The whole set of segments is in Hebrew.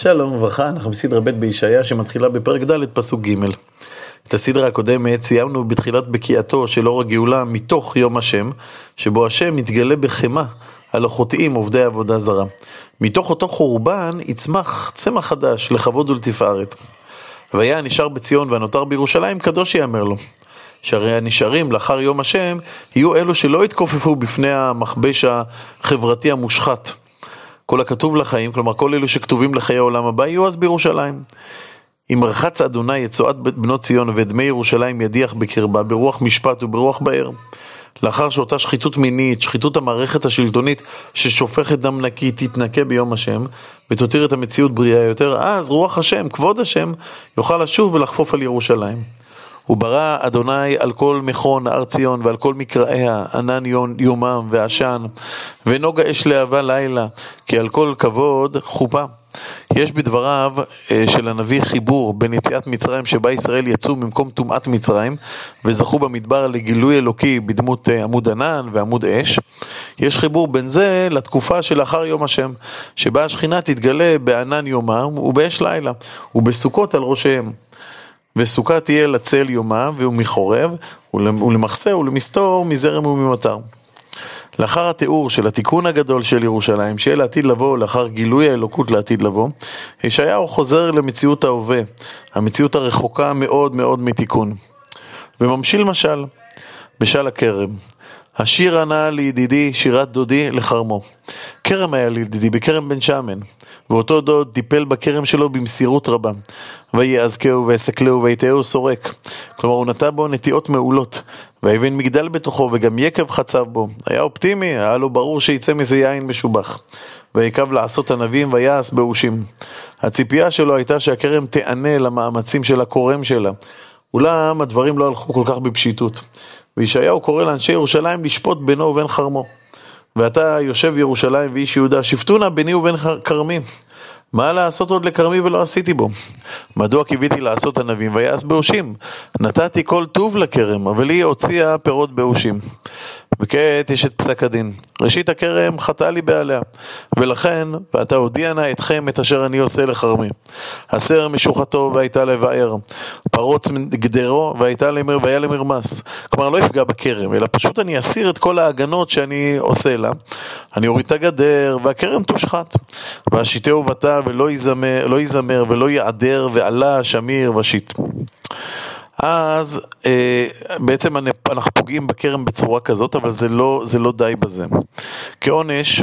שלום וברכה, אנחנו בסדרה ב' בישעיה שמתחילה בפרק ד' פסוק ג'. את הסדרה הקודמת סיימנו בתחילת בקיעתו של אור הגאולה מתוך יום השם, שבו השם מתגלה בחמאה על החוטאים עובדי עבודה זרה. מתוך אותו חורבן יצמח צמח חדש לכבוד ולתפארת. והיה הנשאר בציון והנותר בירושלים קדוש יאמר לו. שהרי הנשארים לאחר יום השם יהיו אלו שלא יתכופפו בפני המכבש החברתי המושחת. כל הכתוב לחיים, כלומר כל אלו שכתובים לחיי העולם הבא, יהיו אז בירושלים. אם רחץ אדוני את בנות ציון ואת דמי ירושלים ידיח בקרבה, ברוח משפט וברוח באר. לאחר שאותה שחיתות מינית, שחיתות המערכת השלטונית ששופכת דם נקי, תתנקה ביום השם, ותותיר את המציאות בריאה יותר, אז רוח השם, כבוד השם, יוכל לשוב ולחפוף על ירושלים. הוא ברא אדוני על כל מכון הר ציון ועל כל מקראיה, ענן יומם ועשן, ונוגה אש להבה לילה, כי על כל כבוד חופה. יש בדבריו אה, של הנביא חיבור בין יציאת מצרים שבה ישראל יצאו ממקום טומאת מצרים וזכו במדבר לגילוי אלוקי בדמות אה, עמוד ענן ועמוד אש. יש חיבור בין זה לתקופה שלאחר יום השם, שבה השכינה תתגלה בענן יומם ובאש לילה, ובסוכות על ראשיהם. וסוכה תהיה לצל יומה ומחורב ולמחסה ולמסתור מזרם וממטר. לאחר התיאור של התיקון הגדול של ירושלים, שיהיה לעתיד לבוא, לאחר גילוי האלוקות לעתיד לבוא, ישעיהו חוזר למציאות ההווה, המציאות הרחוקה מאוד מאוד מתיקון. וממשיל משל, בשל הכרם. השיר ענה לידידי שירת דודי לחרמו. כרם היה לידידי בכרם בן שמן, ואותו דוד טיפל בכרם שלו במסירות רבה. ויעזקהו ויסקלהו ויתאהו סורק. כלומר הוא נטע בו נטיעות מעולות, והבן מגדל בתוכו וגם יקב חצב בו. היה אופטימי, היה לו ברור שיצא מזה יין משובח. ויקב לעשות ענבים ויעש באושים. הציפייה שלו הייתה שהכרם תיענה למאמצים של הכורם שלה. אולם הדברים לא הלכו כל כך בפשיטות. וישעיהו קורא לאנשי ירושלים לשפוט בינו ובין חרמו. ואתה יושב ירושלים ואיש יהודה, שפטו נא ביני ובין כרמי. מה לעשות עוד לכרמי ולא עשיתי בו? מדוע קיוויתי לעשות ענבים ויעש באושים? נתתי כל טוב לכרם, אבל היא הוציאה פירות באושים. וכעת יש את פסק הדין. ראשית הכרם חטא לי בעליה, ולכן, ואתה הודיע נא אתכם את אשר אני עושה לכרמי. הסר משוחתו והייתה לבאר, פרוץ גדרו והייתה למר, והיה למרמס. כלומר, לא יפגע בכרם, אלא פשוט אני אסיר את כל ההגנות שאני עושה לה. אני אוריד את הגדר, והכרם תושחת. והשיתהו בתא ולא יזמר, לא יזמר ולא יעדר, ועלה שמיר ושיט. אז אה, בעצם אנחנו פוגעים בכרם בצורה כזאת, אבל זה לא, זה לא די בזה. כעונש,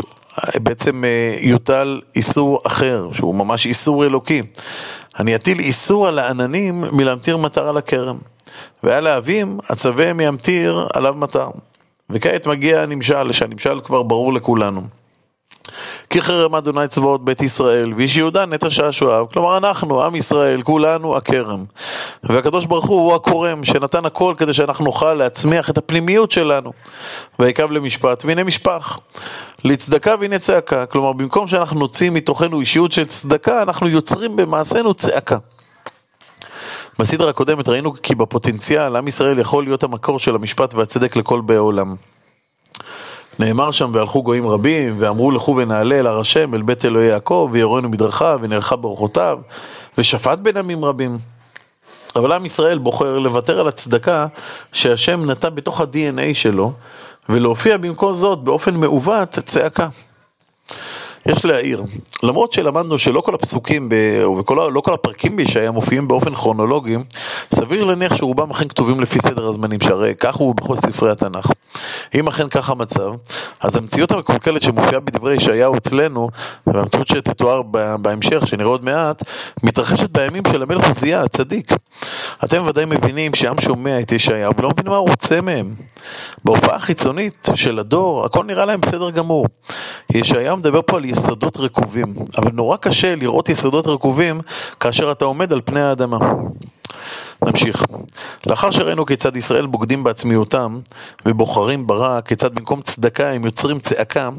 בעצם אה, יוטל איסור אחר, שהוא ממש איסור אלוקי. אני אטיל איסור על העננים מלהמטיר מטר על הכרם, ועל האבים אצווה מימטיר עליו מטר. וכעת מגיע הנמשל, שהנמשל כבר ברור לכולנו. כי חרם אדוני צבאות בית ישראל, ואיש יהודה נטע שעשועיו. כלומר אנחנו, עם ישראל, כולנו הכרם. והקדוש ברוך הוא הוא הכורם, שנתן הכל כדי שאנחנו נוכל להצמיח את הפנימיות שלנו. ויקב למשפט, והנה משפח. לצדקה והנה צעקה. כלומר, במקום שאנחנו נוציא מתוכנו אישיות של צדקה, אנחנו יוצרים במעשינו צעקה. בסדרה הקודמת ראינו כי בפוטנציאל עם ישראל יכול להיות המקור של המשפט והצדק לכל באי עולם. נאמר שם והלכו גויים רבים ואמרו לכו ונעלה אל הר השם אל בית אלוהי יעקב ויורנו מדרכיו ונלכה באורחותיו ושפט בין עמים רבים. אבל עם ישראל בוחר לוותר על הצדקה שהשם נטע בתוך ה-DNA שלו ולהופיע במקום זאת באופן מעוות צעקה. יש להעיר, למרות שלמדנו שלא כל הפסוקים ב... וכל לא כל הפרקים בישעיה מופיעים באופן כרונולוגי, סביר להניח שרובם אכן כתובים לפי סדר הזמנים, שהרי כך הוא בכל ספרי התנ"ך. אם אכן כך המצב, אז המציאות המקולקלת שמופיעה בדברי ישעיהו אצלנו, והמציאות שתתואר בהמשך, שנראה עוד מעט, מתרחשת בימים של המלך עוזיה, הצדיק. אתם ודאי מבינים שהעם שומע את ישעיהו ולא מבין מה הוא רוצה מהם. בהופעה החיצונית של הדור, הכל נראה להם בסדר גמור. ישעיהו מדבר פה על יסודות רקובים, אבל נורא קשה לראות יסודות רקובים כאשר אתה עומד על פני האדמה. נמשיך. לאחר שראינו כיצד ישראל בוגדים בעצמיותם ובוחרים ברע, כיצד במקום צדקה הם יוצרים צעקה,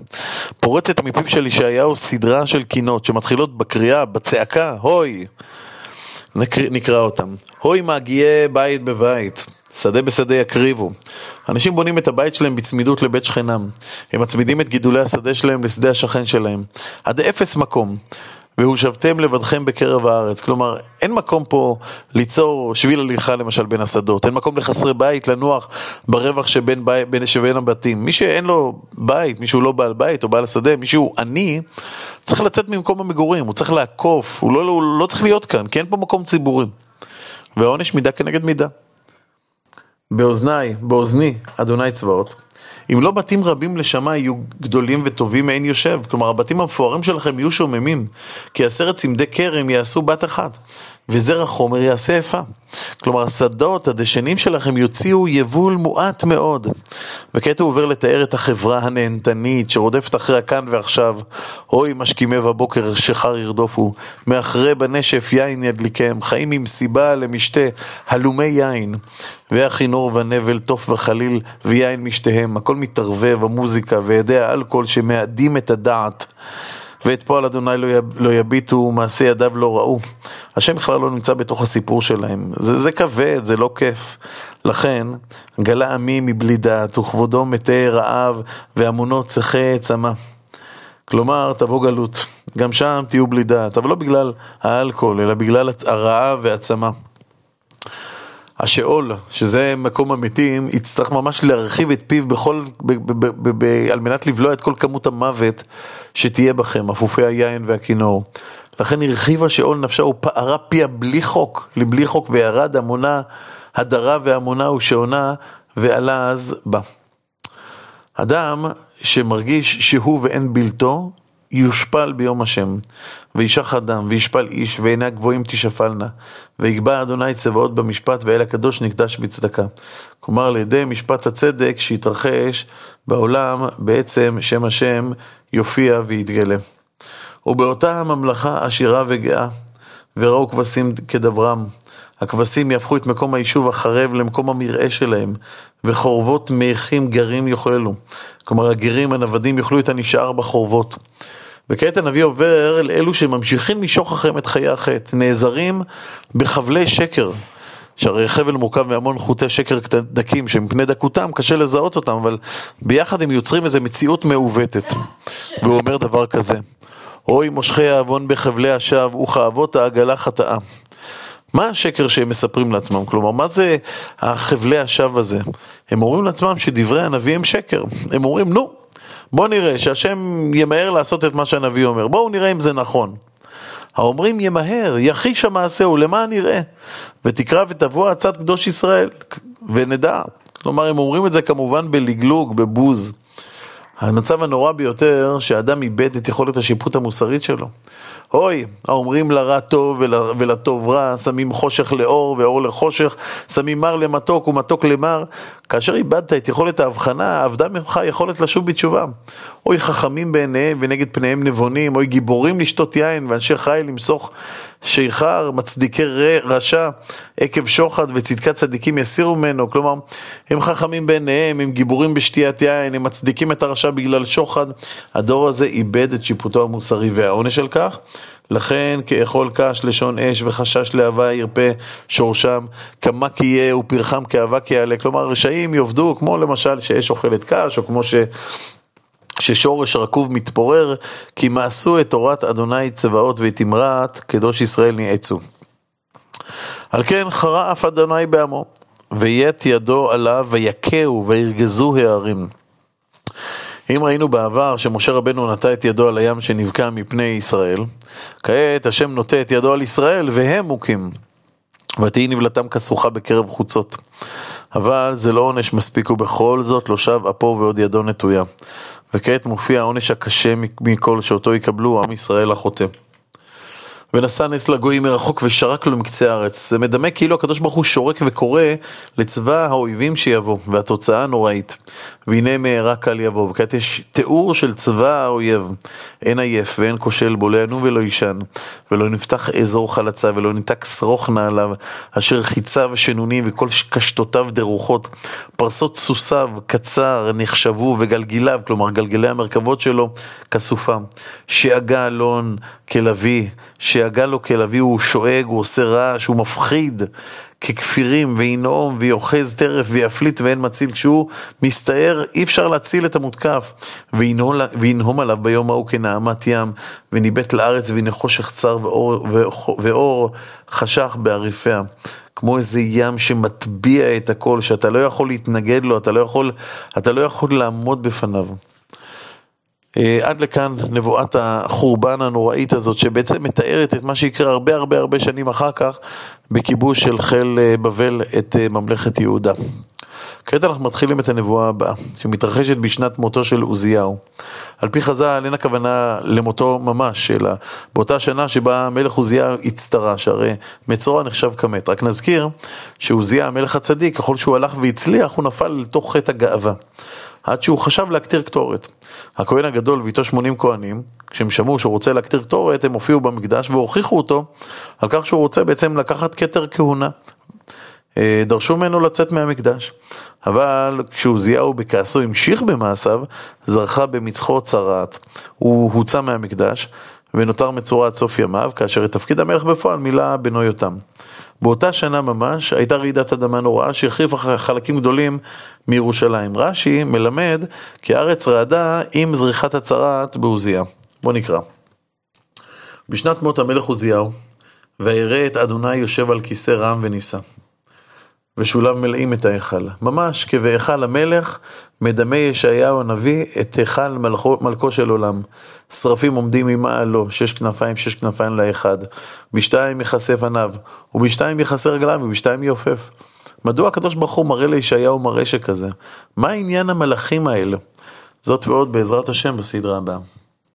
פורצת מפיו של ישעיהו סדרה של קינות שמתחילות בקריאה, בצעקה, הוי! נקרא, נקרא אותם. הוי מגיעי בית בבית. שדה בשדה יקריבו. אנשים בונים את הבית שלהם בצמידות לבית שכנם. הם מצמידים את גידולי השדה שלהם לשדה השכן שלהם. עד אפס מקום. והושבתם לבדכם בקרב הארץ. כלומר, אין מקום פה ליצור שביל הליכה למשל בין השדות, אין מקום לחסרי בית לנוח ברווח שבין, בי, בין, שבין הבתים. מי שאין לו בית, מי שהוא לא בעל בית או בעל שדה, מי שהוא עני, צריך לצאת ממקום המגורים, הוא צריך לעקוף, הוא לא, הוא לא צריך להיות כאן, כי אין פה מקום ציבורי. והעונש מידה כנגד מידה. באוזניי, באוזני, אדוני צבאות. אם לא בתים רבים לשמה יהיו גדולים וטובים מעין יושב, כלומר הבתים המפוארים שלכם יהיו שוממים, כי עשרת צמדי כרם יעשו בת אחת, וזרע חומר יעשה יפה. כלומר השדות, הדשנים שלכם יוציאו יבול מועט מאוד. וכעת הוא עובר לתאר את החברה הנהנתנית שרודפת אחרי הכאן ועכשיו. אוי משכימי בבוקר שחר ירדופו, מאחרי בנשף יין ידליקם, חיים עם סיבה למשתה, הלומי יין. והכינור ונבל תוף וחליל ויין משתיהם, הכל מתערבב, המוזיקה וידי האלכוהול שמאדים את הדעת. ואת פועל אדוני לא, לא יביטו ומעשה ידיו לא ראו. השם בכלל לא נמצא בתוך הסיפור שלהם. זה, זה כבד, זה לא כיף. לכן, גלה עמי מבלי דעת, וכבודו מתי רעב, ואמונות צחי צמא. כלומר, תבוא גלות. גם שם תהיו בלי דעת, אבל לא בגלל האלכוהול, אלא בגלל הרעב והצמא. השאול, שזה מקום המתים, יצטרך ממש להרחיב את פיו בכל, ב, ב, ב, ב, על מנת לבלוע את כל כמות המוות שתהיה בכם, אפופי היין והכינור. לכן הרחיבה שאול נפשה ופערה פיה בלי חוק, לבלי חוק, וירד המונה, הדרה והמונה ושעונה, ועלה אז בה. אדם שמרגיש שהוא ואין בלתו, יושפל ביום השם, וישח אדם, וישפל איש, ועיני הגבוהים תשפלנה, ויגבע אדוני צבאות במשפט, ואל הקדוש נקדש בצדקה. כלומר, על ידי משפט הצדק שהתרחש בעולם, בעצם שם השם יופיע ויתגלה. ובאותה הממלכה עשירה וגאה, וראו כבשים כדברם. הכבשים יהפכו את מקום היישוב החרב למקום המרעה שלהם, וחורבות מייחים גרים יאכלו. כלומר, הגרים, הנוודים, יאכלו את הנשאר בחורבות. וכעת הנביא עובר לאלו שממשיכים לשוך אחריהם את חיי החטא, נעזרים בחבלי שקר. שהרי חבל מורכב מהמון חוטי שקר דקים שמפני דקותם קשה לזהות אותם, אבל ביחד הם יוצרים איזו מציאות מעוותת. והוא אומר דבר כזה, אוי מושכי העוון בחבלי השווא וכאבות העגלה חטאה. מה השקר שהם מספרים לעצמם? כלומר, מה זה החבלי השווא הזה? הם אומרים לעצמם שדברי הנביא הם שקר. הם אומרים, נו, בואו נראה שהשם ימהר לעשות את מה שהנביא אומר. בואו נראה אם זה נכון. האומרים ימהר, יחיש המעשהו, למען נראה. ותקרא ותבוא עצת קדוש ישראל, ונדע. כלומר, הם אומרים את זה כמובן בלגלוג, בבוז. המצב הנורא ביותר, שאדם איבד את יכולת השיפוט המוסרית שלו. אוי, האומרים לרע טוב ולטוב רע, שמים חושך לאור ואור לחושך, שמים מר למתוק ומתוק למר. כאשר איבדת את יכולת ההבחנה, אבדה ממך יכולת לשוב בתשובה. אוי חכמים בעיניהם ונגד פניהם נבונים, אוי גיבורים לשתות יין ואנשי חיל למסוך שיכר, מצדיקי רשע עקב שוחד וצדקת צדיקים יסירו ממנו. כלומר, הם חכמים בעיניהם, הם גיבורים בשתיית יין, הם מצדיקים את הרשע בגלל שוחד. הדור הזה איבד את שיפוטו המוסרי והעונש על כך. לכן כאכול קש לשון אש וחשש להבה ירפה שורשם, כמה כי יהיה ופרחם כאבק יעלה. כלומר, רשעים יאבדו כמו למשל שאש אוכלת קש, או כמו ש... ששורש רקוב מתפורר, כי מעשו את תורת אדוני צבאות ואת אמרת קדוש ישראל נעצו. על כן חרה אף אדוני בעמו, ויית ידו עליו ויכהו וירגזו הערים. אם ראינו בעבר שמשה רבנו נטע את ידו על הים שנבקע מפני ישראל, כעת השם נוטה את ידו על ישראל והם מוכים. ותהי נבלתם כסוכה בקרב חוצות. אבל זה לא עונש מספיק ובכל זאת לא שב אפו ועוד ידו נטויה. וכעת מופיע העונש הקשה מכל שאותו יקבלו עם ישראל החוטא. ונשא נס לגויים מרחוק ושרק לו מקצה הארץ. זה מדמה כאילו הקדוש ברוך הוא שורק וקורא לצבא האויבים שיבוא, והתוצאה נוראית. והנה מהרה קל יבוא, וכעת יש תיאור של צבא האויב. אין עייף ואין כושל בו, לא ינום ולא יישן, ולא נפתח אזור חלצה, ולא ניתק שרוך נעליו, אשר חיציו שנונים וכל קשתותיו דרוכות, פרסות סוסיו קצר נחשבו, וגלגיליו, כלומר גלגלי המרכבות שלו, כסופה. שאגה אלון כלביא, שיגע לו כלביא הוא שואג, הוא עושה רעש, הוא מפחיד ככפירים, וינאום ויאחז טרף ויפליט ואין מציל. כשהוא מסתער אי אפשר להציל את המותקף. וינהום עליו ביום ההוא כנעמת ים, וניבט לארץ והנה חושך צר ואור, ואור חשך בעריפיה. כמו איזה ים שמטביע את הכל, שאתה לא יכול להתנגד לו, אתה לא יכול, אתה לא יכול לעמוד בפניו. אה, עד לכאן נבואת החורבן הנוראית הזאת שבעצם מתארת את מה שיקרה הרבה הרבה הרבה שנים אחר כך בכיבוש של חיל אה, בבל את אה, ממלכת יהודה. כעת אנחנו מתחילים את הנבואה הבאה, שמתרחשת בשנת מותו של עוזיהו. על פי חז"ל אין הכוונה למותו ממש, אלא באותה שנה שבה המלך עוזיהו הצטרש, הרי מצורע נחשב כמת. רק נזכיר שעוזיהו המלך הצדיק, ככל שהוא הלך והצליח, הוא נפל לתוך חטא הגאווה. עד שהוא חשב להקטיר קטורת. הכהן הגדול ואיתו 80 כהנים, כשהם שמעו שהוא רוצה להקטיר קטורת, הם הופיעו במקדש והוכיחו אותו על כך שהוא רוצה בעצם לקחת כתר כהונה. אה, דרשו ממנו לצאת מהמקדש. אבל כשעוזיהו בכעסו המשיך במעשיו, זרחה במצחו צרעת. הוא הוצא מהמקדש ונותר מצורע עד סוף ימיו, כאשר את תפקיד המלך בפועל מילא בנו יותם. באותה שנה ממש הייתה רעידת אדמה נוראה שהחריפה חלקים גדולים מירושלים. רש"י מלמד כי הארץ רעדה עם זריחת הצרעת בעוזיה. בוא נקרא. בשנת מות המלך עוזיהו, וירא את אדוני יושב על כיסא רם ונישא. ושוליו מלאים את ההיכל. ממש כבהיכל המלך, מדמה ישעיהו הנביא את היכל מלכו, מלכו של עולם. שרפים עומדים ממעלו, שש כנפיים, שש כנפיים לאחד. בשתיים יכסה פניו, ובשתיים יכסה רגליו, ובשתיים יעופף. מדוע הקדוש ברוך הוא מראה לישעיהו מראה שכזה? מה עניין המלאכים האלה? זאת ועוד בעזרת השם בסדרה הבאה.